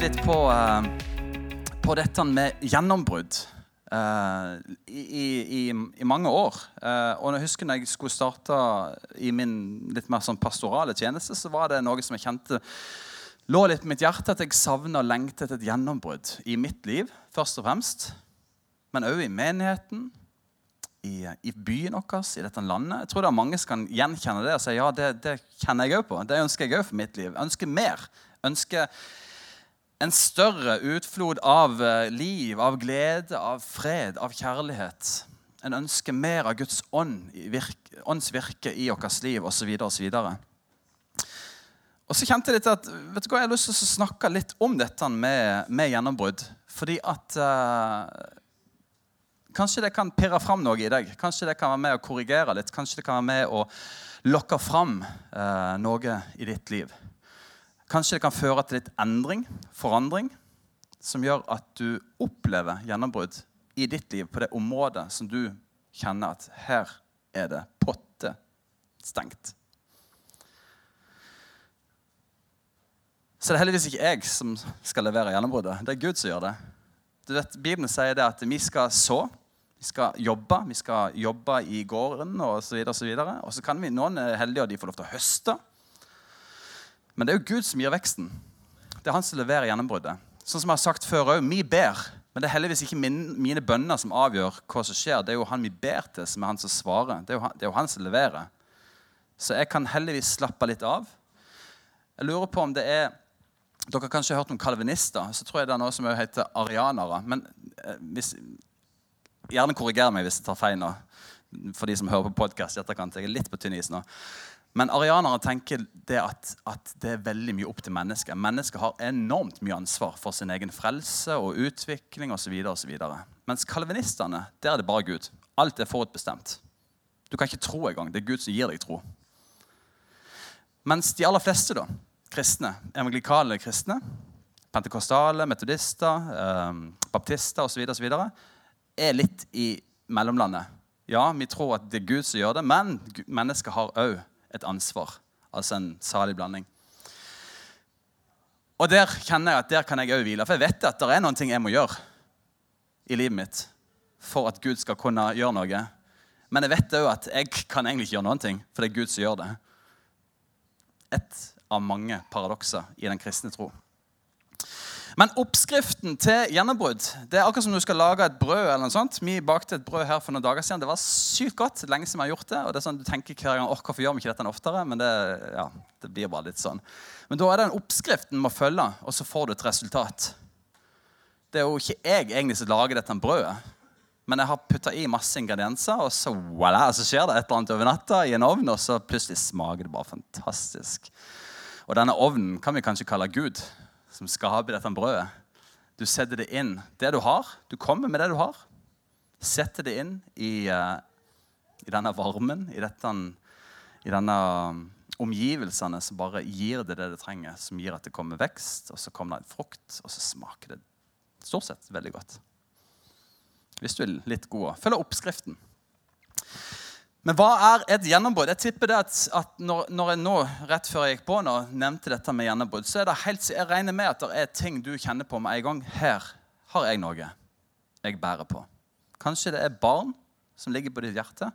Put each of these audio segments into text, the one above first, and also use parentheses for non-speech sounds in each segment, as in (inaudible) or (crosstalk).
litt på, eh, på dette med gjennombrudd Uh, i, i, i, mange år. Uh, og jeg husker når jeg skulle starte i min litt mer sånn pastorale tjeneste, så var det noe som jeg kjente lå litt på mitt hjerte, at jeg savna og lengtet et gjennombrudd i mitt liv, først og fremst. Men òg i menigheten, i, i, byen vår, i dette landet. Jeg tror det er mange som kan gjenkjenne det og si ja, det, det kjenner jeg òg på. Det ønsker jeg òg for mitt liv. Jeg ønsker mer. Jeg ønsker en større utflod av eh, liv, av glede, av fred, av kjærlighet. En ønsker mer av Guds ånd, virke, ånds virke i vårt liv osv. osv. Og så kjente jeg litt at vet du hva, jeg har lyst til å snakke litt om dette med, med gjennombrudd. Fordi at uh, Kanskje det kan pirre fram noe i deg. Kanskje det kan være med å korrigere litt. Kanskje det kan være med å lokke fram uh, noe i ditt liv. Kanskje det kan føre til litt endring, forandring, som gjør at du opplever gjennombrudd i ditt liv på det området som du kjenner at her er det potte stengt. Så det er heldigvis ikke jeg som skal levere gjennombruddet. Det er Gud som gjør det. Du vet, Bibelen sier det at vi skal så, vi skal jobbe. Vi skal jobbe i gården osv. Og, så videre, og, så og så kan vi, noen er heldige og de får lov til å høste. Men det er jo Gud som gir veksten. Det er han som leverer gjennombruddet. Sånn som jeg har sagt før òg, vi ber. Men det er heldigvis ikke min, mine bønner som avgjør hva som skjer. Det er jo han vi ber til, som er han som svarer. Det er jo han, er jo han som leverer. Så jeg kan heldigvis slappe litt av. Jeg lurer på om det er Dere har kanskje hørt om kalvinister. Så tror jeg det er noe som heter arianere. Men eh, hvis, gjerne korriger meg hvis jeg tar feil nå. For de som hører på podkast i etterkant. Jeg er litt på tynn is nå. Men arianere tenker det at, at, det er veldig mye opp til mennesket. Mennesket har enormt mye ansvar for sin egen frelse og utvikling osv. Mens kalvinistene, der er det bare Gud. Alt er forutbestemt. Du kan ikke tro engang. Det er Gud som gir deg tro. Mens de aller fleste da, kristne, evangelikale kristne, pentekostale, metodister, eh, baptister osv., er litt i mellomlandet. Ja, vi tror at det er Gud som gjør det, men mennesket har òg et ansvar. Altså en salig blanding. Og der kjenner jeg at der kan jeg òg hvile. For jeg vet at det er noen ting jeg må gjøre i livet mitt for at Gud skal kunne gjøre noe. Men jeg vet òg at jeg kan egentlig ikke gjøre noen ting, for det er Gud som gjør det. Et av mange paradokser i den kristne tro. Men oppskriften til gjennombrudd det er akkurat som du skal lage et brød. eller noe sånt. Vi bakte et brød her for noen dager siden. Det var sykt godt. lenge siden vi har gjort det. og det er sånn Du tenker hver gang, oh, hvorfor gjør vi ikke dette oftere? Men det, ja, det blir bare litt sånn. Men da er det en oppskrift en må følge, og så får du et resultat. Det er jo ikke jeg egentlig som lager dette brødet. Men jeg har putta i masse ingredienser, og så, voilà, så skjer det et eller annet over natta i en ovn, og så plutselig smaker det bare fantastisk. Og denne ovnen kan vi kanskje kalle Gud som skaper dette brødet. Du setter det inn. Det du har. Du kommer med det du har. Setter det inn i, uh, i denne varmen, i, dette, i denne um, omgivelsene som bare gir det det det trenger. Som gir at det kommer vekst, og så kommer det en frukt, og så smaker det stort sett veldig godt. Hvis du er litt god. Følg oppskriften. Men hva er et gjennombrudd? Jeg tipper det at, at når, når, jeg nå, rett før jeg gikk på nå, nevnte dette med gjennombrudd, så er det helt, jeg regner med at det er ting du kjenner på med en gang. Her har jeg noe jeg bærer på. Kanskje det er barn som ligger på ditt hjerte.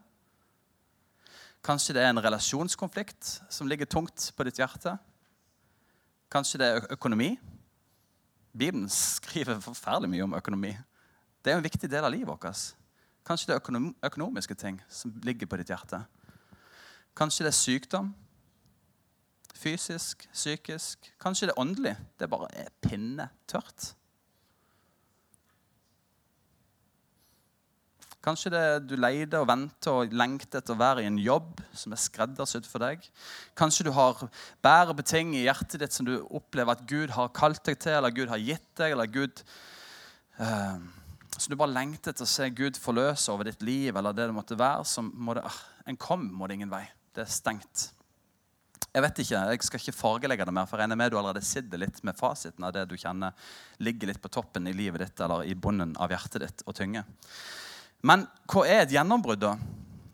Kanskje det er en relasjonskonflikt som ligger tungt på ditt hjerte. Kanskje det er økonomi. Bibelen skriver forferdelig mye om økonomi. Det er en viktig del av livet vårt. Kanskje det er økonomiske ting som ligger på ditt hjerte. Kanskje det er sykdom. Fysisk, psykisk. Kanskje det er åndelig. Det bare er pinnetørt. Kanskje det er du leter og venter og lengter etter å være i en jobb som er skreddersydd for deg. Kanskje du har bærer på ting i hjertet ditt som du opplever at Gud har kalt deg til, eller Gud har gitt deg, eller Gud uh, så du bare lengter til å se Gud forløse over ditt liv, eller det det måtte være, så må det, ah, en kom må det ingen vei. Det er stengt. Jeg vet ikke, jeg skal ikke fargelegge det mer, for jeg regner med du allerede sitter litt med fasiten av det du kjenner ligger litt på toppen i livet ditt eller i bunnen av hjertet ditt og tynger. Men hva er et gjennombrudd, da?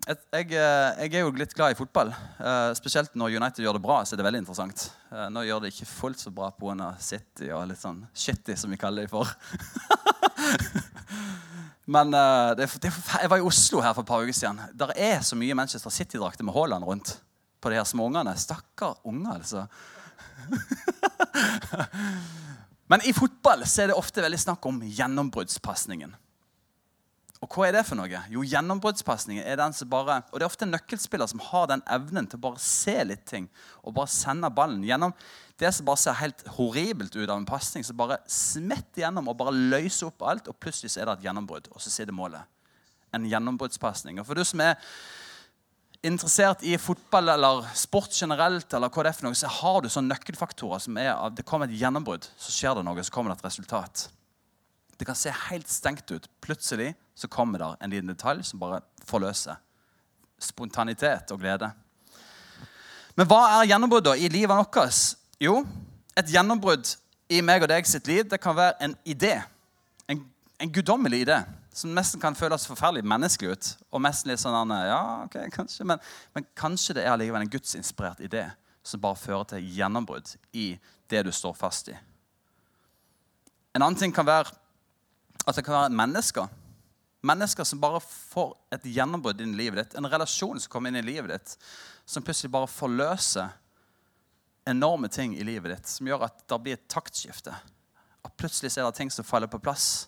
jeg, jeg, eh, er jo litt glad i fotball. Uh, spesielt når United gjør det bra. så er det veldig interessant. Uh, nå gjør det ikke fullt så bra pga. City og litt sånn shitty, som vi kaller dem for. (laughs) (laughs) Men uh, det, det, jeg var i Oslo her for et par uker siden. Der er så mye Manchester City-drakter med Haaland rundt på de her små ungene. Stakkar unger, altså. (laughs) Men i fotball så er det ofte veldig snakk om gjennombruddspasningen. Og hva er det for noe? Jo, gjennombruddspasningen er den som bare Og det er ofte en nøkkelspiller som har den evnen til å bare se litt ting og bare sende ballen gjennom det som bare ser helt horribelt ut av en pasning, som bare smetter gjennom og bare løser opp alt, og plutselig så er det et gjennombrudd, og så sitter målet. En gjennombruddspasning. Og for du som er interessert i fotball eller sport generelt, eller hva det er for noe, så har du sånne nøkkelfaktorer som er at det kommer et gjennombrudd, så skjer det noe, så kommer det et resultat. Det kan se helt stengt ut. Plutselig så kommer det en liten detalj som bare forløser spontanitet og glede. Men hva er gjennombruddet i livet vårt? Jo, et gjennombrudd i meg og deg sitt liv det kan være en idé. En, en guddommelig idé som nesten kan føles forferdelig menneskelig ut. Og mest litt sånn, ja, ok, kanskje, men, men kanskje det er allikevel en gudsinspirert idé som bare fører til gjennombrudd i det du står fast i. En annen ting kan være at det kan være mennesker. Mennesker som bare får et gjennombrudd inn i livet ditt. En relasjon som kommer inn i livet ditt, som plutselig bare forløser enorme ting i livet ditt. Som gjør at det blir et taktskifte. At plutselig er det ting som faller på plass.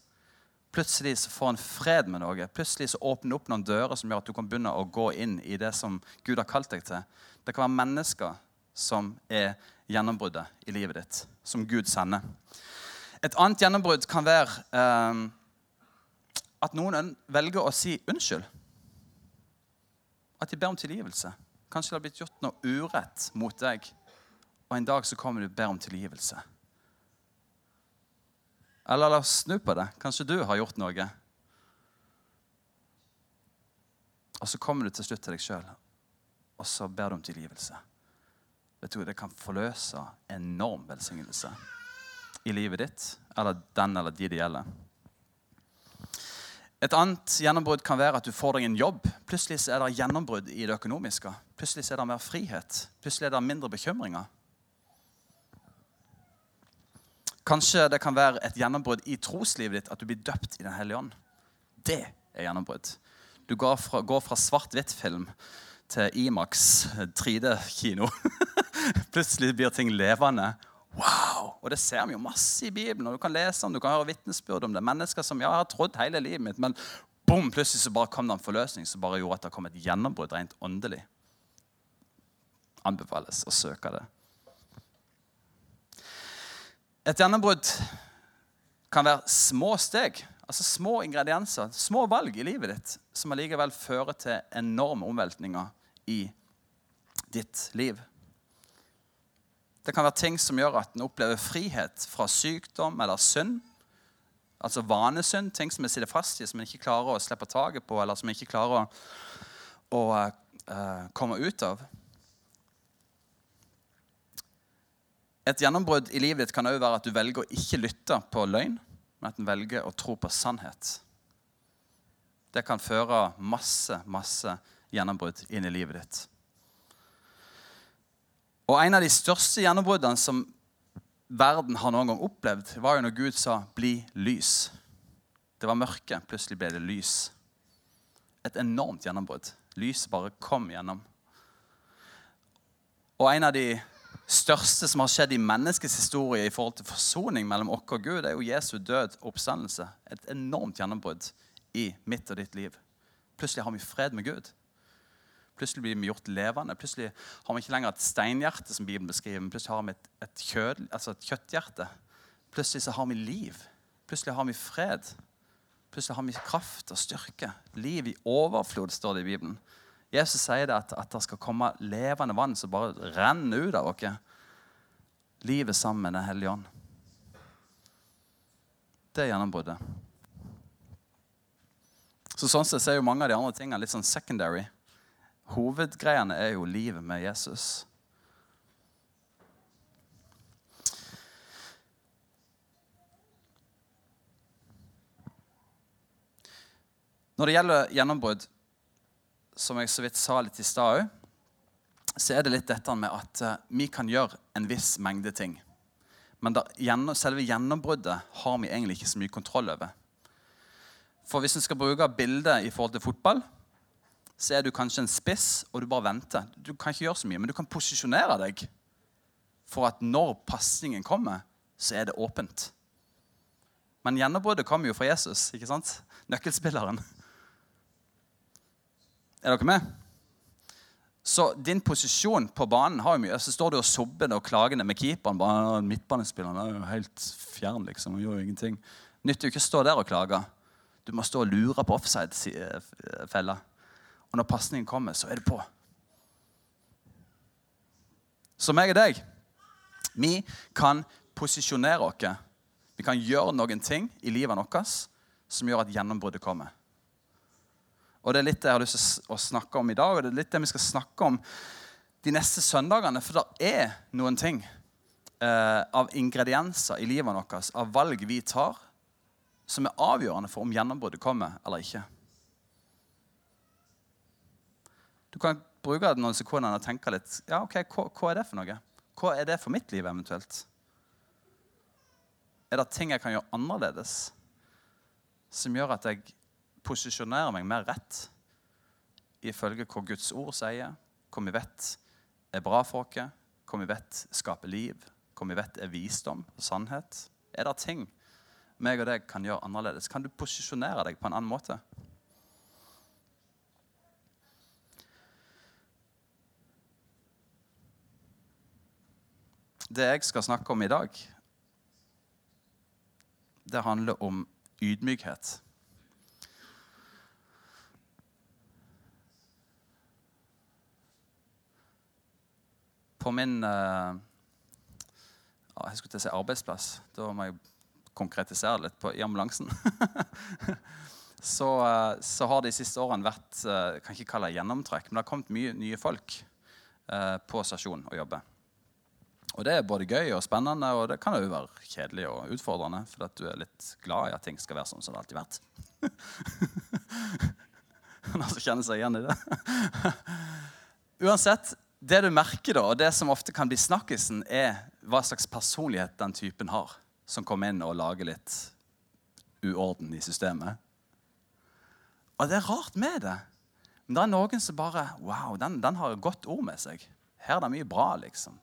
Plutselig så får en fred med noe. Plutselig så åpner det opp noen dører som gjør at du kan begynne å gå inn i det som Gud har kalt deg til. Det kan være mennesker som er gjennombruddet i livet ditt, som Gud sender. Et annet gjennombrudd kan være eh, at noen velger å si unnskyld. At de ber om tilgivelse. Kanskje det har blitt gjort noe urett mot deg, og en dag så kommer du og ber om tilgivelse. Eller la oss snu på det. Kanskje du har gjort noe. Og så kommer du til slutt til deg sjøl, og så ber du om tilgivelse. Vet du, Det kan forløse enorm velsignelse i livet ditt eller den eller de det gjelder. Et annet gjennombrudd kan være at du får deg en jobb. Plutselig er det gjennombrudd i det økonomiske. Plutselig er det mer frihet. Plutselig er det mindre bekymringer. Kanskje det kan være et gjennombrudd i troslivet ditt at du blir døpt i Den hellige ånd. Det er gjennombrudd. Du går fra, fra svart-hvitt-film til Imax 3D-kino. (laughs) Plutselig blir ting levende. Wow! Og det ser vi jo masse i Bibelen. og Du kan lese om, du kan høre vitnesbyrd om det. Mennesker som ja, jeg har trodd hele livet mitt, men bom, plutselig så bare kom det en forløsning som bare gjorde at det kom et gjennombrudd rent åndelig. Anbefales å søke det. Et gjennombrudd kan være små steg, altså små ingredienser, små valg i livet ditt, som allikevel fører til enorme omveltninger i ditt liv. Det kan være ting som gjør at en opplever frihet fra sykdom eller synd. Altså vanesynd, ting som en sitter fast i, som en ikke klarer å slippe taket på, eller som en ikke klarer å, å uh, komme ut av. Et gjennombrudd i livet ditt kan òg være at du velger å ikke lytte på løgn, men at du velger å tro på sannhet. Det kan føre masse, masse gjennombrudd inn i livet ditt. Og En av de største gjennombruddene som verden har noen gang opplevd, var jo når Gud sa 'bli lys'. Det var mørke, plutselig ble det lys. Et enormt gjennombrudd. Lyset bare kom gjennom. Og en av de største som har skjedd i menneskets historie i forhold til forsoning mellom oss og Gud, er jo Jesu død og oppstandelse. Et enormt gjennombrudd i mitt og ditt liv. Plutselig har vi fred med Gud. Plutselig blir vi gjort levende. Plutselig har vi ikke lenger et steinhjerte, som Bibelen beskriver, men plutselig har vi et, et, kjød, altså et kjøtthjerte. Plutselig så har vi liv. Plutselig har vi fred. Plutselig har vi kraft og styrke. Liv i overflod, står det i Bibelen. Jesus sier det at, at det skal komme levende vann som bare renner ut av dere. Livet sammen med Den hellige ånd. Det er gjennombruddet. Så Sånn sett er jo mange av de andre tingene litt sånn secondary. Hovedgreiene er jo livet med Jesus. Når det gjelder gjennombrudd, som jeg så vidt sa litt i stad òg, så er det litt dette med at uh, vi kan gjøre en viss mengde ting. Men selve gjennombruddet har vi egentlig ikke så mye kontroll over. For hvis en skal bruke bildet i forhold til fotball, så er du kanskje en spiss, og du bare venter. Du kan ikke gjøre så mye, men du kan posisjonere deg for at når pasningen kommer, så er det åpent. Men gjennombruddet kommer jo fra Jesus, ikke sant? nøkkelspilleren. Er dere med? Så din posisjon på banen har jo mye. Så står du og sobber og klagende med keeperen. bare Midtbanespilleren er jo helt fjern, liksom. og gjør jo ingenting. Nytter jo ikke å stå der og klage. Du må stå og lure på offside-fella. Og når pasningen kommer, så er det på. Så meg og deg, vi kan posisjonere oss. Vi kan gjøre noen ting i livet vårt som gjør at gjennombruddet kommer. Og Det er litt det jeg har lyst til å snakke om i dag, og det er litt det vi skal snakke om de neste søndagene. For det er noen ting eh, av ingredienser i livet vårt, av valg vi tar, som er avgjørende for om gjennombruddet kommer eller ikke. Du kan bruke noen sekunder og tenke litt ja, ok, hva, hva er det for noe? Hva er det for mitt liv eventuelt? Er det ting jeg kan gjøre annerledes som gjør at jeg posisjonerer meg mer rett ifølge hva Guds ord sier, hva vi vet er bra for oss, hva vi vet skaper liv, hva vi vet er visdom og sannhet? Er det ting meg og deg kan gjøre annerledes? Kan du posisjonere deg på en annen måte? Det jeg skal snakke om i dag, det handler om ydmykhet. På min uh, jeg skulle til å si arbeidsplass. Da må jeg konkretisere litt på, i ambulansen. (laughs) så, uh, så, har det de siste årene vært uh, kan ikke kalle det gjennomtrekk, men det har kommet mye nye folk på stasjonen og jobber. Og det er både gøy og spennende, og det kan jo være kjedelig og utfordrende. For at du er litt glad i at ting skal være sånn som det alltid har vært. (laughs) Noen som kjenner seg igjen i det? (laughs) Uansett, det du merker, da, og det som ofte kan bli snakkisen, er hva slags personlighet den typen har, som kommer inn og lager litt uorden i systemet. Og det er rart med det. Men det er noen som bare Wow, den, den har et godt ord med seg. Her er det mye bra, liksom.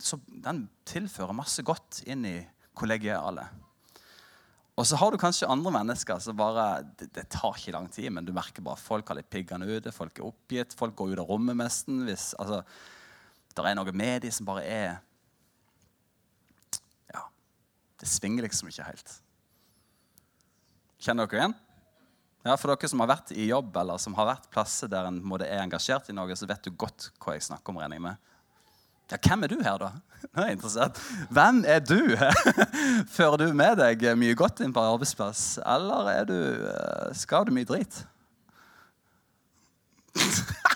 Så den tilfører masse godt inn i kollegialet. Og så har du kanskje andre mennesker som bare det, det, tar ikke lang tid, men du merker bare at folk har litt piggene ute, folk er oppgitt, folk går ut av rommet nesten. Hvis, altså, det er noe med de som bare er Ja, det svinger liksom ikke helt. Kjenner dere igjen? Ja, For dere som har vært i jobb eller som har vært plasser der en er engasjert i noe, så vet du godt hva jeg snakker om. regner med. Ja, hvem er du her, da? (laughs) Nå er jeg interessert. Hvem er du? (laughs) Fører du med deg mye godt inn på arbeidsplass, eller er du, eh, skal du mye drit? (laughs)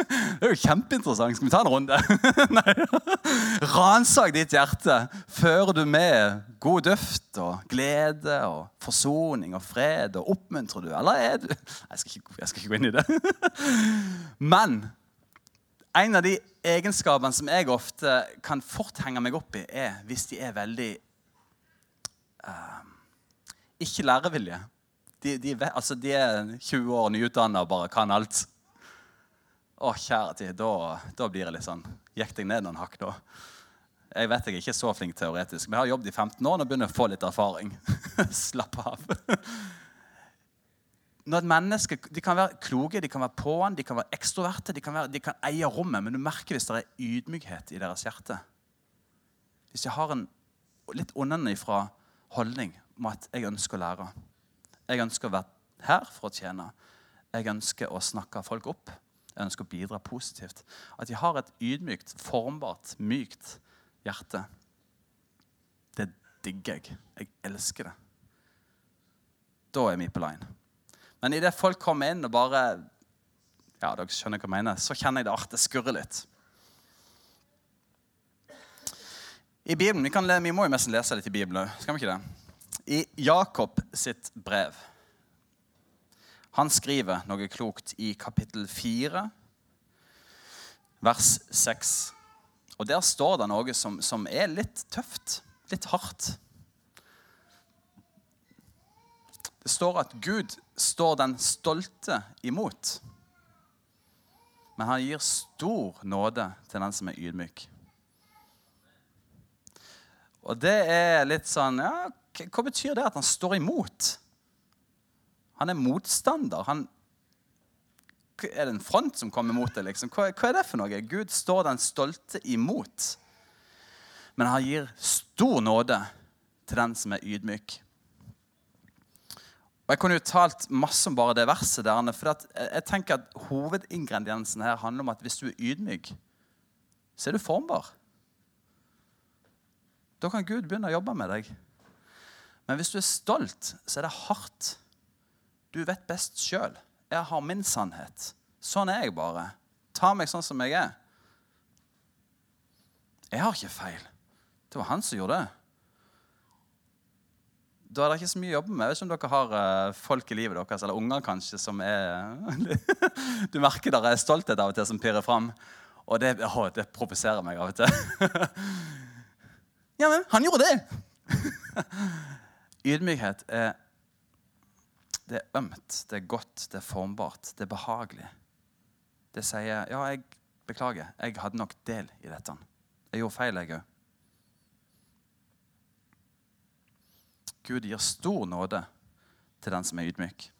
Det er jo kjempeinteressant. Skal vi ta en runde? Ransak ditt hjerte. Fører du med god duft og glede og forsoning og fred? Og oppmuntrer du, eller er du jeg skal, ikke, jeg skal ikke gå inn i det. Men en av de egenskapene som jeg ofte kan fort henge meg opp i, er hvis de er veldig uh, ikke lærevillige. De, de, altså de, er 20 år nyutdanna og bare kan alt. Å, kjære tid, da, da, blir det litt sånn Gikk deg ned noen hakk da? Jeg vet jeg er ikke så flink teoretisk, men jeg har jobbet i 15 år og begynner å få litt erfaring. (laughs) Slapp av når et menneske, De kan være kloke, de kan være på'n, de kan være ekstroverte, de kan, være, de kan eie rommet, men du merker hvis det er ydmykhet i deres hjerte. Hvis de har en litt onnenifra holdning om at 'jeg ønsker å lære'. Jeg ønsker å være her for å tjene. Jeg ønsker å snakke folk opp. Jeg ønsker å bidra positivt. At de har et ydmykt, formbart, mykt hjerte. Det digger jeg. Jeg elsker det. Da er vi på line. Men idet folk kommer inn og bare ja, dere skjønner hva jeg mener, så kjenner jeg det artet skurre litt. I Bibelen, Vi, kan, vi må jo nesten lese litt i Bibelen skal vi ikke det? I Jakob sitt brev. Han skriver noe klokt i kapittel 4, vers 6. Og Der står det noe som, som er litt tøft, litt hardt. Det står at Gud står den stolte imot. Men han gir stor nåde til den som er ydmyk. Og det er litt sånn ja, Hva betyr det at han står imot? Han er motstander. Han, er det en front som kommer mot det? Liksom? Hva, hva, er det for noe? Gud står den stolte imot. Men han gir stor nåde til den som er ydmyk. Og Jeg kunne jo talt masse om bare det verset. der, for jeg tenker at Hovedingrediensen her handler om at hvis du er ydmyk, så er du formbar. Da kan Gud begynne å jobbe med deg. Men hvis du er stolt, så er det hardt. Du vet best sjøl. Jeg har min sannhet. Sånn er jeg bare. Ta meg sånn som jeg er. Jeg har ikke feil. Det var han som gjorde det. Da er det ikke så mye å jobbe med. Jeg vet ikke om dere har uh, folk i livet deres, eller unger kanskje, som er (laughs) Du merker der er stolthet av og til som pirrer fram. Og det, det provoserer meg av og til. (laughs) ja, men han gjorde det! (laughs) Ydmykhet er det er ømt, det er godt, det er formbart, det er behagelig. Det sier 'Ja, jeg beklager. Jeg hadde nok del i dette. Jeg gjorde feil, jeg òg.' Gud gir stor nåde til den som er ydmyk.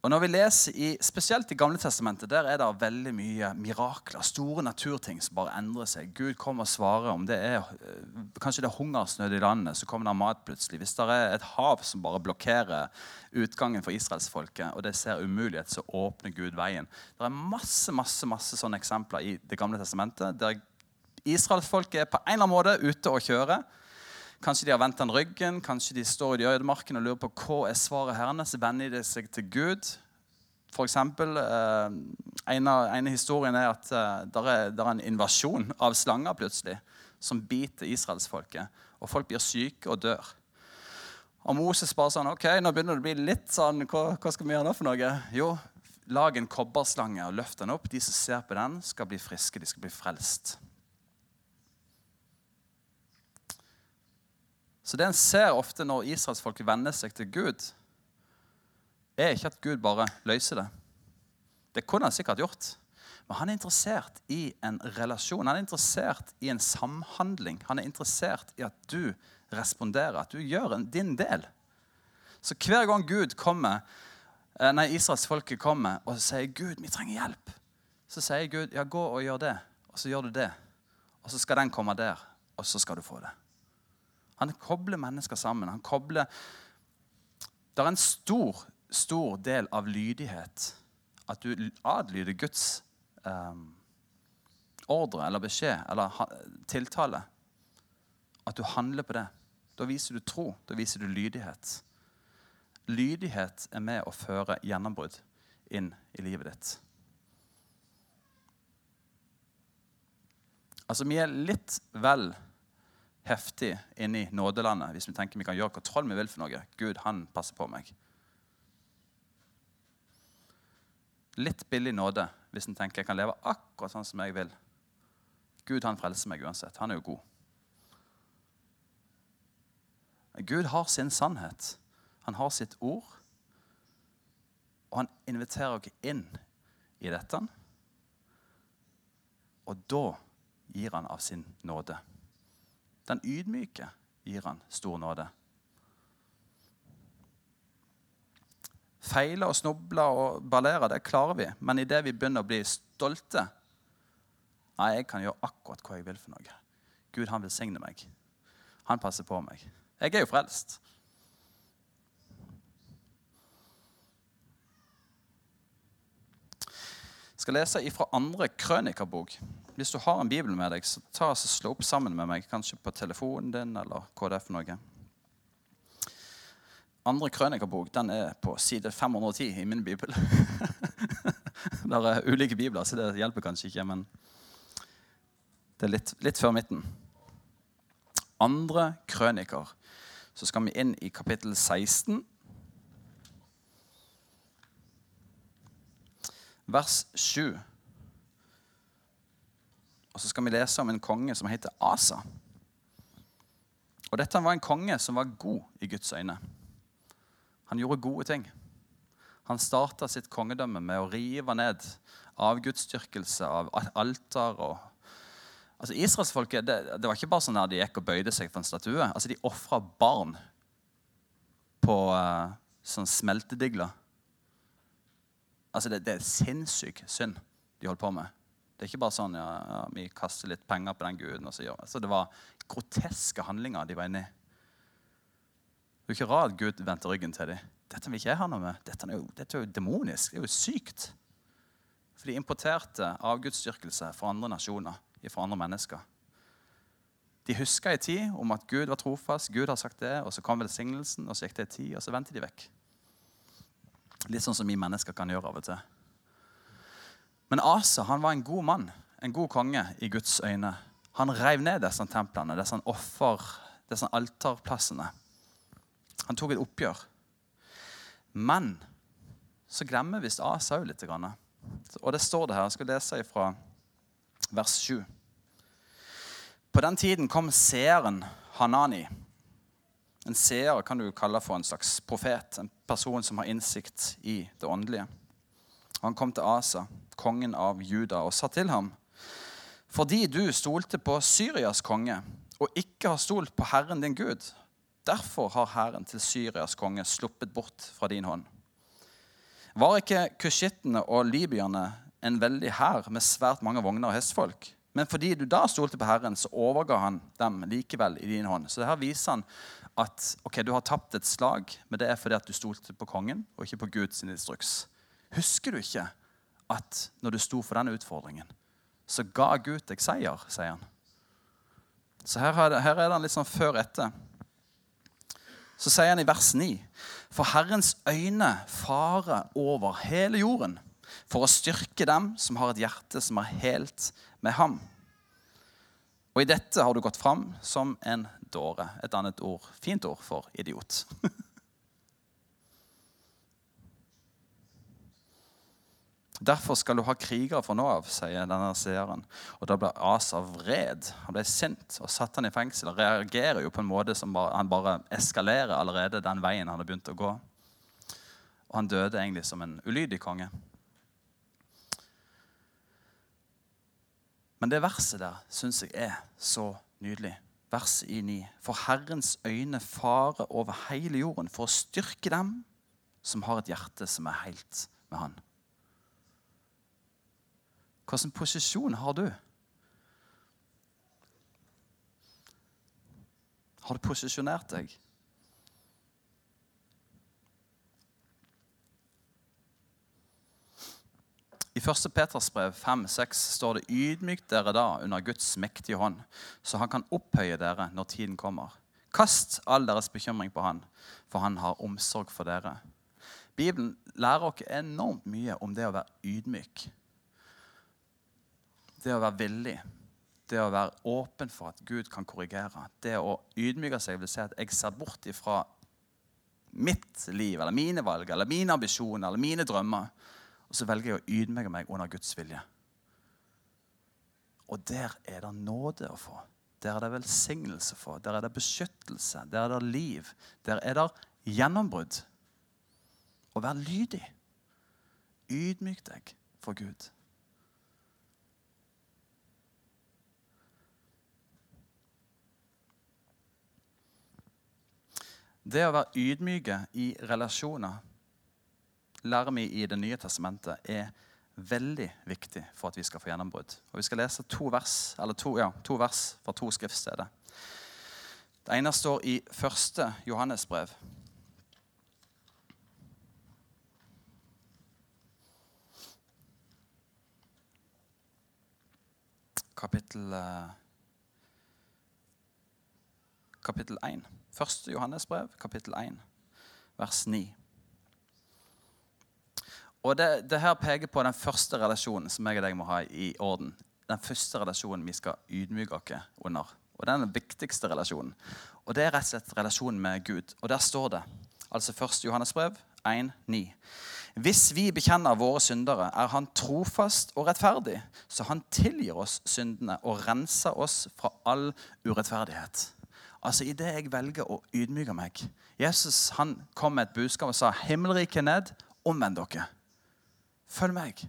Og når vi leser i, Spesielt i Gamle Testamentet der er det veldig mye mirakler. Store naturting som bare endrer seg. Gud kommer og svarer om det er eh, kanskje det er hungersnød i landet. Så kommer det mat plutselig. Hvis det er et hav som bare blokkerer utgangen for israelsfolket, og det ser umulighet, så åpner Gud veien. Det er masse masse, masse sånne eksempler i Det gamle testamentet der israelsfolket er på en eller annen måte ute og kjører. Kanskje de har vendt den ryggen, kanskje de står i ødemarken og lurer på hva er svaret hennes. Vender de seg til Gud. For eksempel, eh, en, av, en historien er at eh, det er, er, en invasjon av slanger plutselig som biter israelsfolket. Og folk blir syke og dør. Og Moses bare sånn OK, nå begynner det å bli litt sånn Hva, hva skal vi gjøre nå for noe? Jo, lag en kobberslange og løft den opp. De som ser på den, skal bli friske. De skal bli frelst. Så det en ser ofte når israelsfolket venner seg til Gud, er ikke at Gud bare løser det. Det kunne han sikkert gjort. Men han er interessert i en relasjon. Han er interessert i en samhandling. Han er interessert i at du responderer, at du gjør din del. Så hver gang Gud kommer, eh, nei, israelsfolket kommer og sier Gud, vi trenger hjelp, så sier Gud ja, gå og gjør det. Og så gjør du det. Og så skal den komme der, og så skal du få det. Han kobler mennesker sammen. Han kobler Det er en stor, stor del av lydighet at du adlyder Guds um, ordre eller beskjed eller tiltale. At du handler på det. Da viser du tro. Da viser du lydighet. Lydighet er med å føre gjennombrudd inn i livet ditt. Altså, vi er litt vel heftig inn i nådelandet hvis vi tenker vi kan gjøre hva troll vi vil for noe. Gud, han passer på meg. Litt billig nåde hvis en tenker jeg kan leve akkurat sånn som jeg vil. Gud, han frelser meg uansett. Han er jo god. Gud har sin sannhet. Han har sitt ord. Og han inviterer oss inn i dette. Og da gir han av sin nåde. Den ydmyke gir han stor nåde. Feile og snuble og ballere, det klarer vi. Men idet vi begynner å bli stolte Nei, jeg kan gjøre akkurat hva jeg vil for noe. Gud, han velsigner meg. Han passer på meg. Jeg er jo frelst. Jeg skal lese ifra andre krønikerbok. Hvis du har en bibel med deg, så ta og slå opp sammen med meg, kanskje på telefonen din eller hva det er for noe. Andre krønikerbok den er på side 510 i min bibel. (laughs) det er ulike bibler, så det hjelper kanskje ikke, men det er litt, litt før midten. Andre krøniker. Så skal vi inn i kapittel 16. Vers 7. Og så skal vi lese om en konge som heter Asa. Og dette var en konge som var god i Guds øyne. Han gjorde gode ting. Han starta sitt kongedømme med å rive ned avgudsdyrkelse av alter. og Altså Israelsfolket det, det var ikke bare sånn at de gikk og bøyde seg for en statue. Altså De ofra barn på uh, sånn smeltedigler. Altså det, det er sinnssyk synd de holdt på med. Det er ikke bare sånn ja, ja, vi kaster litt penger på den guden. og så gjør Så Det var groteske handlinger de var inne i. Det er ikke rart Gud vendte ryggen til dem. Dette vil ikke jeg ha noe med. Dette er jo, dette er jo demonisk. Det er jo sykt. For de importerte avgudsdyrkelse fra andre nasjoner, fra andre mennesker. De huska i tid om at Gud var trofast, Gud har sagt det, og så kom velsignelsen, og så gikk det en tid, og så vendte de vekk. Litt sånn som vi mennesker kan gjøre av og til. Men Asa han var en god mann, en god konge i Guds øyne. Han rev ned disse templene, disse offer, disse alterplassene. Han tok et oppgjør. Men så glemmer visst Asa òg litt. Og det står det her. Jeg skal lese fra vers 7. På den tiden kom seeren Hanani. En seer kan du kalle for en slags profet. En person som har innsikt i det åndelige. Han kom til Asa kongen av Juda, og sa til ham.: Fordi du stolte på Syrias konge og ikke har stolt på Herren din Gud, derfor har hæren til Syrias konge sluppet bort fra din hånd. Var ikke kushittene og libyerne en veldig hær med svært mange vogner og hestfolk? Men fordi du da stolte på Herren, så overga han dem likevel i din hånd. Så her viser han at ok, du har tapt et slag, men det er fordi at du stolte på kongen og ikke på Guds instruks. Husker du ikke at når du sto for denne utfordringen, så ga Gud deg seier, sier han. Så her, er her er det litt sånn før-etter. Så sier han i vers 9.: For Herrens øyne farer over hele jorden for å styrke dem som har et hjerte som er helt med ham. Og i dette har du gått fram som en dåre. Et annet ord, fint ord for idiot. (laughs) Derfor skal du ha krigere fra nå av, sier denne seeren. Og da ble Asa vred. Han ble sint og satte han i fengsel. og reagerer jo på en måte som bare, han bare eskalerer allerede den veien han har begynt å gå. Og han døde egentlig som en ulydig konge. Men det verset der syns jeg er så nydelig. Verset i 9. For Herrens øyne farer over hele jorden for å styrke dem som har et hjerte som er helt med Han. Hvilken posisjon har du? Har du posisjonert deg? I 1. Peters brev 5-6 står det ydmykt dere da under Guds mektige hånd, så han kan opphøye dere når tiden kommer. Kast all deres bekymring på han, for han har omsorg for dere. Bibelen lærer oss enormt mye om det å være ydmyk det å være villig, det å være åpen for at Gud kan korrigere, det å ydmyke seg vil si at jeg ser bort ifra mitt liv eller mine valg eller mine ambisjoner eller mine drømmer, og så velger jeg å ydmyke meg under Guds vilje. Og der er det nåde å få. Der er det velsignelse å få. Der er det beskyttelse. Der er det liv. Der er det gjennombrudd. Å være lydig. Ydmyk deg for Gud. Det å være ydmyke i relasjoner lærer vi i Det nye testamentet er veldig viktig for at vi skal få gjennombrudd. Og Vi skal lese to vers, to, ja, to vers fra to skriftsteder. Det ene står i første Johannesbrev. Kapittel, eh, kapittel 1. 1. Johannes brev, kapittel 1, vers 9. Og det, det, her peker på den første relasjonen som jeg og deg må ha i orden. Den første relasjonen vi skal ydmyke oss under. Og den viktigste relasjonen. Og det er rett og slett relasjonen med Gud. Og der står det, altså 1. Johannes brev 1, 9. Hvis vi bekjenner våre syndere, er han trofast og rettferdig, så han tilgir oss syndene og renser oss fra all urettferdighet. Altså Idet jeg velger å ydmyke meg Jesus han kom med et budskap og sa, 'Himmelriket ned, omvend dere. Følg meg.'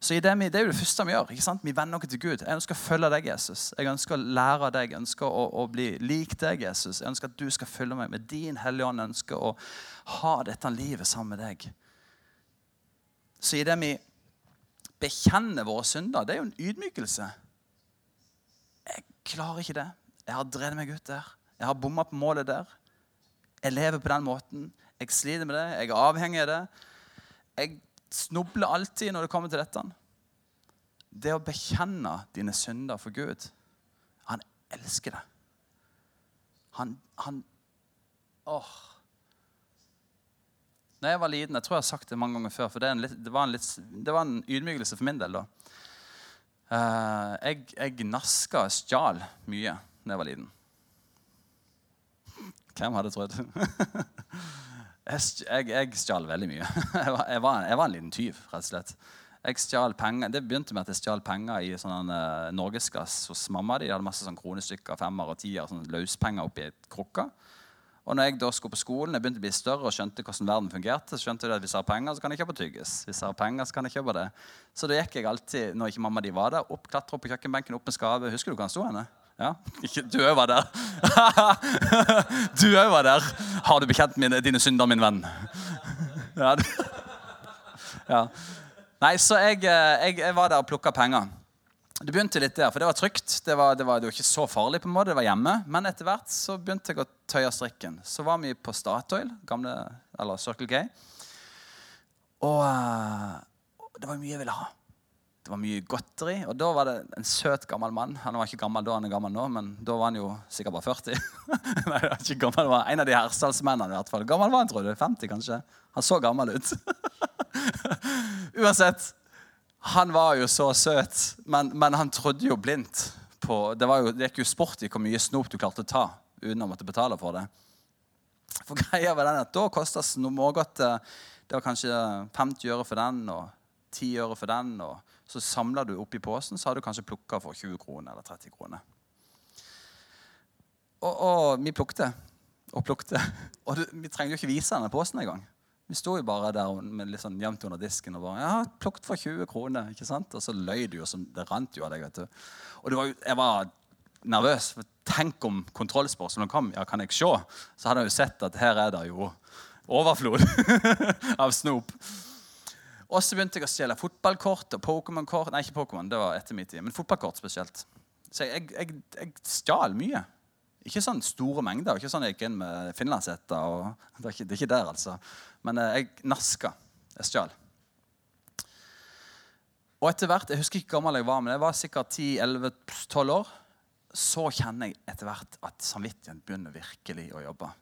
Så det, det, er jo det første vi gjør. ikke sant? Vi venner oss til Gud. Jeg ønsker å følge deg, Jesus. Jeg ønsker å lære deg. Jeg ønsker å, å, bli lik deg, Jesus. Jeg ønsker at du skal følge meg med din Hellige Ånd. Jeg ønsker å ha dette livet sammen med deg. Så i det vi bekjenner våre synder, det er jo en ydmykelse. Jeg klarer ikke det. Jeg har drevet meg ut der. Jeg har bomma på målet der. Jeg lever på den måten. Jeg sliter med det. Jeg er avhengig av det. Jeg snubler alltid når det kommer til dette. Det å bekjenne dine synder for Gud Han elsker det. Han, han Åh. Når jeg var liten Jeg tror jeg har sagt det mange ganger før, for det, litt, det, var, en litt, det var, en ydmykelse for min del. da. Uh, jeg, jeg naska og stjal mye da jeg var liten. Hvem hadde trodd? (laughs) jeg, jeg stjal veldig mye. (laughs) Jeg var, jeg, var, jeg var, en liten tyv, rett og slett. Jeg stjal penger. Det begynte med at jeg stjal penger i sånn uh, norgesgass hos mamma. De hadde masse sånn kronestykker, femmer og tier, sånn løspenger oppi krukka. Og når jeg da skulle på skolen, jeg begynte å bli større og skjønte hvordan verden fungerte, så skjønte jeg at hvis jeg har penger, så kan jeg kjøpe tyggis. Hvis jeg har penger, så kan jeg kjøpe det. Så da gikk jeg alltid, når ikke mamma de var der, opp, klatra opp på kjøkkenbenken, opp med skapet. Husker du hvor han sto henne? Ja? Du òg var der. (laughs) du òg var der. Har du bekjent mine, dine synder, min venn? (laughs) Ja. (laughs) ja. Nei, så jeg, eh, jeg, jeg var der og plukka penger. Det begynte litt der, for det var trygt. Det var, det var, det var ikke så farlig, på en måte, det var hjemme. Men etter hvert så begynte jeg å tøye strikken. Så var vi på Statoil, gamle, eller Circle K. Og uh, det var mye jeg ville ha. Det var mye godteri. Og da var det en søt, gammel mann. Han var ikke gammel da, han er gammel nå, men da var han jo sikkert bare 40. (laughs) Nei, det var ikke gammel, det var En av de hersalsmennene. i hvert fall. Gammel var han, tror du? 50, kanskje? Han så gammel ut. (laughs) Uansett, han var jo så søt, men, men han trodde jo blindt på Det, jo, det gikk jo sport i hvor mye snop du klarte å ta uten å måtte betale for det. For greia var den at Da kosta smågodt Det var kanskje 50 øre for den og 10 øre for den. og Så samla du opp i posen, så har du kanskje plukka for 20 kroner eller 30 kroner. Og, og vi plukte og plukte. Og du, vi trengte jo ikke vise denne posen engang. Vi sto jo bare der med litt sånn jevnt under disken og bare ja, 'Plukket for 20 kroner.' ikke sant? Og så løy du jo som det rant jo av deg. vet du. Og var jeg var nervøs. for Tenk om kontrollspørsmålet kom. Ja, kan jeg se? Så hadde jeg jo sett at her er det jo overflod (laughs) av snop. Og så begynte jeg å stjele fotballkort og Pokémon-kort. Nei, ikke Pokémon, det var etter min tid, men fotballkort spesielt. Så jeg, jeg, jeg stjal mye. Ikke sånn store mengder. ikke sånn Jeg gikk inn med finlandshetter. Det, det, er ikke der, altså. Men eh, jeg naska. Jeg stjal. Og etter hvert, Jeg husker ikke gammel jeg var, men jeg var sikkert 10-11-12 år. Så kjenner jeg etter hvert at samvittigheten begynner virkelig å jobbe.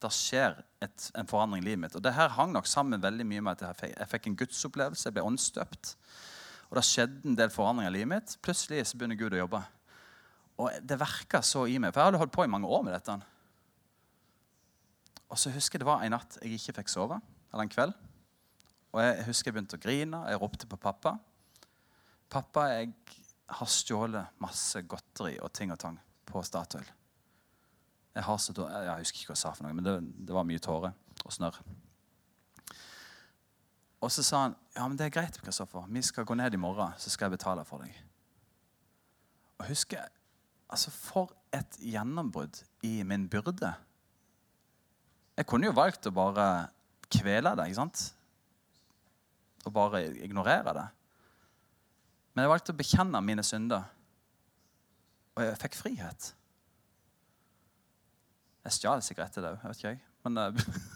Det skjer et, en forandring i livet mitt. Og det her hang nok sammen veldig mye med at jeg fikk, en gudsopplevelse. Jeg ble åndsdøpt. Og det skjedde en del forandringer i livet mitt. Plutselig så begynner Gud å jobbe. Og det verka så i meg, for jeg hadde holdt på i mange år med dette. Og så husker jeg det var en natt jeg ikke fikk sove, eller en kveld. Og jeg husker jeg begynte å grine. Jeg ropte på pappa. 'Pappa, jeg har stjålet masse godteri og ting og tang på Statoil.' Jeg, har så, jeg husker ikke hva jeg sa, for noe, men det, det var mye tårer og snørr. Og så sa han, 'Ja, men det er greit, Kristoffer. Vi skal gå ned i morgen, så skal jeg betale for deg.' Og husker Altså, for et gjennombrudd i min byrde. Jeg kunne jo valgt å bare kvele det, ikke sant? Og bare ignorere det. Men jeg valgte å bekjenne mine synder. Og jeg fikk frihet. Jeg stjal sikkert etter det òg, vet ikke jeg. Men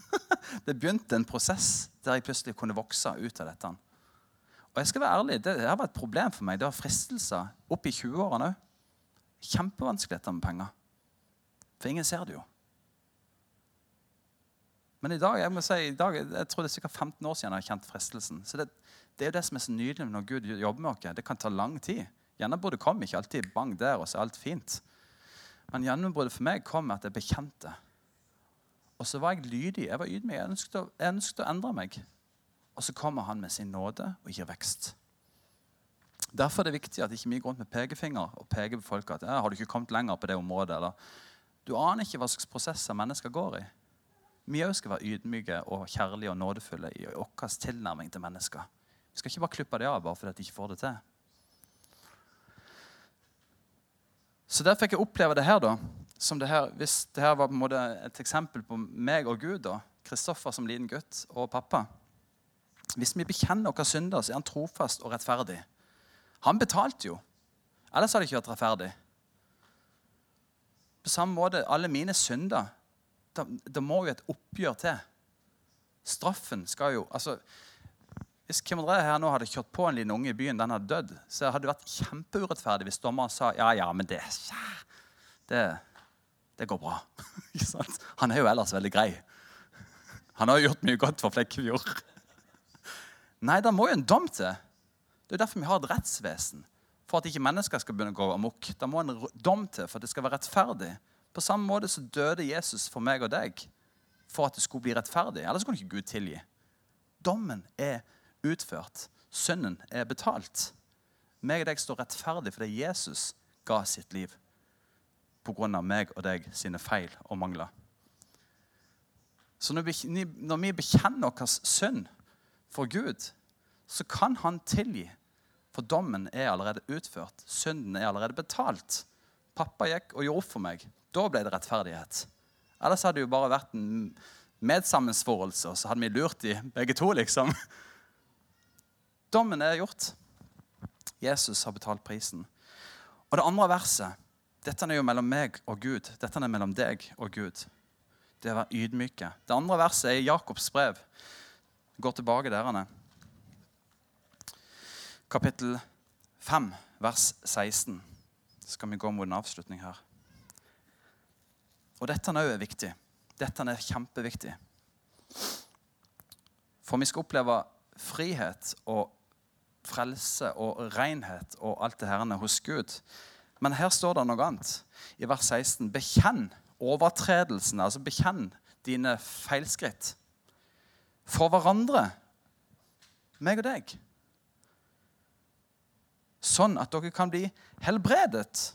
(laughs) det begynte en prosess der jeg plutselig kunne vokse ut av dette. Og jeg skal være ærlig, Det har vært et problem for meg. Det var fristelser opp i 20-årene òg. Kjempevanskelig dette med penger. For ingen ser det jo. Men i dag, jeg må si, i dag, jeg tror det er sikkert 15 år siden jeg har kjent fristelsen. Så det, det er jo det som er så nydelig når Gud jobber med oss. Det kan ta lang tid. Gjerne burde komme, ikke alltid bang der, og så er alt fint. Men gjennombruddet for meg kom med at jeg bekjente. Og så var jeg lydig. Jeg var ydmyk. Jeg ønsket, å, jeg ønsket å endre meg. Og så kommer han med sin nåde og gir vekst. Derfor er det viktig at ikke vi går rundt med pekefinger og peker på folk at ja, har du ikke kommet lenger på det området. Eller, du aner ikke hva slags prosesser mennesker går i. Vi òg skal være ydmyke og kjærlige og nådefulle i vår tilnærming til mennesker. Vi skal ikke bare klippe det av bare fordi de ikke får det til. Så der fikk jeg oppleve det her, da. Som det her, hvis det her var på en måte et eksempel på meg og Gud, da, Kristoffer som liten gutt og pappa Hvis vi bekjenner våre synder, så er han trofast og rettferdig. Han betalte jo. Ellers hadde det ikke vært rettferdig. På samme måte, alle mine synder Det må jo et oppgjør til. Straffen skal jo altså, Hvis Kim André her nå hadde kjørt på en liten unge i byen, den hadde dødd, så hadde det vært kjempeurettferdig hvis dommeren sa ja, ja, men det, det, det går bra. (laughs) Han er jo ellers veldig grei. Han har jo gjort mye godt for Flekkefjord. (laughs) Nei, det må jo en dom til. Det er derfor vi har et rettsvesen. For at ikke mennesker skal begynne å gå amok. Da må en dom til for at det skal være rettferdig. På samme måte så døde Jesus for meg og deg for at det skulle bli rettferdig. Ellers kunne ikke Gud tilgi. Dommen er utført. Sønnen er betalt. Meg og deg står rettferdig fordi Jesus ga sitt liv pga. meg og deg sine feil og mangler. Så når vi, bekjenner vår synd for Gud, så kan han tilgi. For dommen er allerede utført. Synden er allerede betalt. Pappa gikk og gjorde opp for meg. Da ble det rettferdighet. Ellers hadde det jo bare vært en medsammensvorelse, og så hadde vi lurt de begge to, liksom. Dommen er gjort. Jesus har betalt prisen. Og det andre verset dette er jo mellom meg og Gud. Dette er mellom deg og Gud. Det å være ydmyke. Det andre verset er i Jakobs brev. Går tilbake der kapittel 5, vers 16. Så skal vi gå mot en avslutning her. Og dette er viktig. Dette er kjempeviktig. For vi skal oppleve frihet og frelse og renhet og alt det her hos Gud. Men her står det noe annet. I vers 16.: Bekjenn overtredelsene, altså bekjenn dine feilskritt for hverandre, meg og deg sånn at dere kan bli helbredet.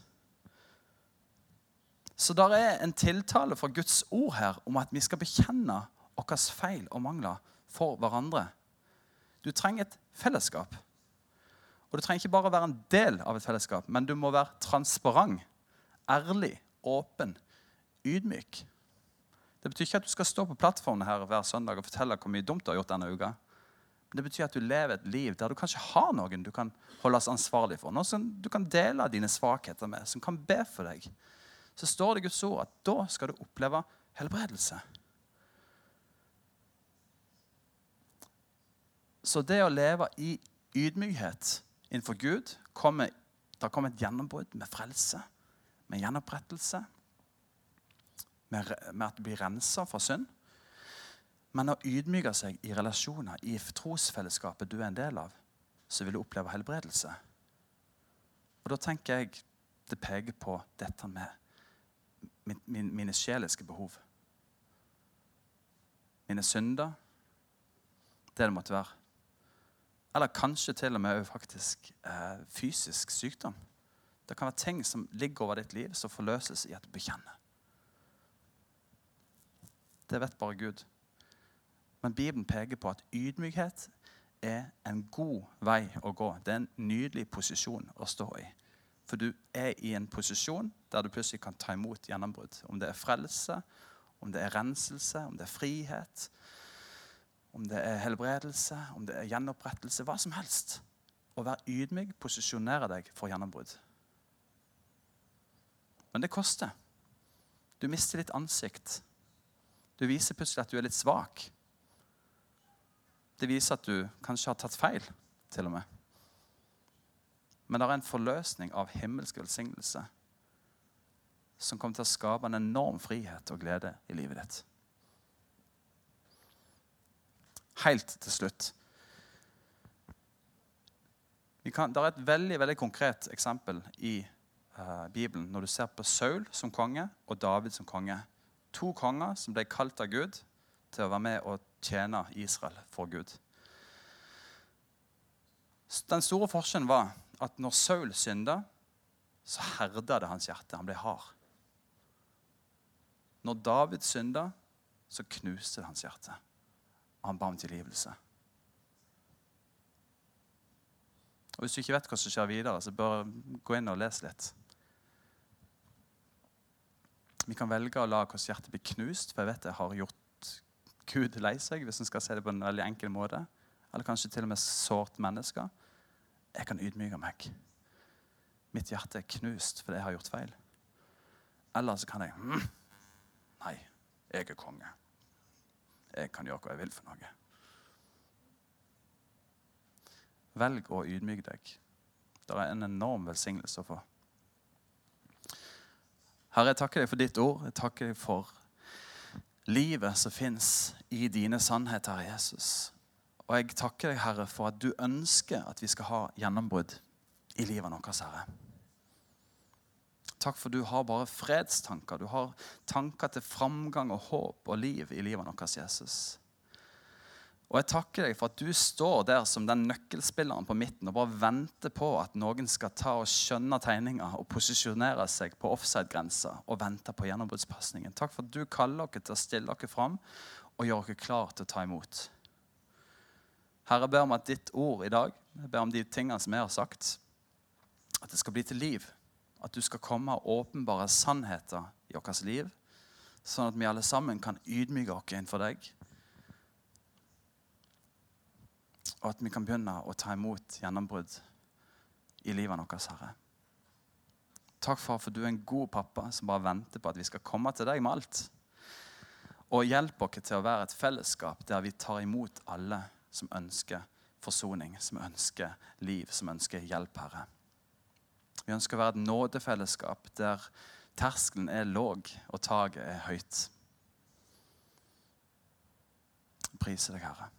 Så der er en tiltale fra Guds ord her om at vi skal bekjenne våre feil og mangler for hverandre. Du trenger et fellesskap. Og Du trenger ikke bare være en del av et fellesskap, men du må være transparent, ærlig, åpen, ydmyk. Det betyr ikke at du skal stå på plattformen her hver søndag og fortelle hvor mye dumt du har gjort denne uka. Det betyr at du lever et liv der du kanskje har noen du kan holdes ansvarlig for. Noen som du kan dele dine svakheter med, som kan be for deg. Så står det i Guds ord at da skal du oppleve helbredelse. Så det å leve i ydmykhet innenfor Gud kommer, Det kommer et gjennombrudd med frelse, med gjenopprettelse, med, med at du blir rensa fra synd. Men å ydmyke seg i relasjoner, i trosfellesskapet du er en del av, så vil du oppleve helbredelse. Og Da tenker jeg det peker på dette med min, min, mine sjeliske behov. Mine synder, det det måtte være. Eller kanskje til og med faktisk eh, fysisk sykdom. Det kan være ting som ligger over ditt liv, som forløses i at du bekjenner. Det vet bare Gud. Men Bibelen peker på at ydmykhet er en god vei å gå. Det er en nydelig posisjon å stå i. For du er i en posisjon der du plutselig kan ta imot gjennombrudd. Om det er frelse, om det er renselse, om det er frihet, om det er helbredelse, om det er gjenopprettelse. Hva som helst. Å være ydmyk posisjonerer deg for gjennombrudd. Men det koster. Du mister litt ansikt. Du viser plutselig at du er litt svak. Det viser at du kanskje har tatt feil, til og med. Men det er en forløsning av himmelsk velsignelse som kommer til å skape en enorm frihet og glede i livet ditt. Helt til slutt. Det er et veldig veldig konkret eksempel i uh, Bibelen når du ser på Saul som konge og David som konge. To konger som ble kalt av Gud til å være med og tjene Israel for Gud. Den store forskjellen var at når Saul synda, så herda det hans hjerte. Han ble hard. Når David synda, så knuste det hans hjerte. Han ba om tilgivelse. Og Hvis du ikke vet hva som skjer videre, så bør gå inn og lese litt. Vi kan velge å la vårt hjerte bli knust, for jeg vet jeg har gjort Gud lei seg, hvis en skal se det på en veldig enkel måte. Eller kanskje til og med sårt mennesker. Jeg kan ydmyke meg. Mitt hjerte er knust fordi jeg har gjort feil. Eller så kan jeg mm, Nei, jeg er konge. Jeg kan gjøre hva jeg vil for noe. Velg å ydmyke deg. Det er en enorm velsignelse å få. Herre, jeg takker deg for ditt ord. Jeg takker deg for livet som fins i dine sannheter, Jesus. Og jeg takker deg, Herre, for at du ønsker at vi skal ha gjennombrudd i livet vårt, Herre. Takk for du har bare fredstanker. Du har tanker til framgang og håp og liv i livet vårt, Jesus. Og jeg takker deg for at du står der som den nøkkelspilleren på midten og bare venter på at noen skal ta og skjønne tegninga og posisjonere seg på offside-grensa og vente på gjennombruddspasningen. Takk for at du kaller dere til å stille dere fram og gjøre dere klar til å ta imot. Herre, jeg ber om at ditt ord i dag, jeg ber om de tingene som jeg har sagt, at det skal bli til liv. At du skal komme og åpenbare sannheter i vårt liv, sånn at vi alle sammen kan ydmyke oss innenfor deg og at vi kan begynne å ta imot gjennombrudd i livet vårt, Herre. Takk, far, for du er en god pappa som bare venter på at vi skal komme til deg med alt. Og hjelp oss til å være et fellesskap der vi tar imot alle som ønsker forsoning, som ønsker liv, som ønsker hjelp, Herre. Vi ønsker å være et nådefellesskap der terskelen er låg og taket er høyt. Priser deg, Herre.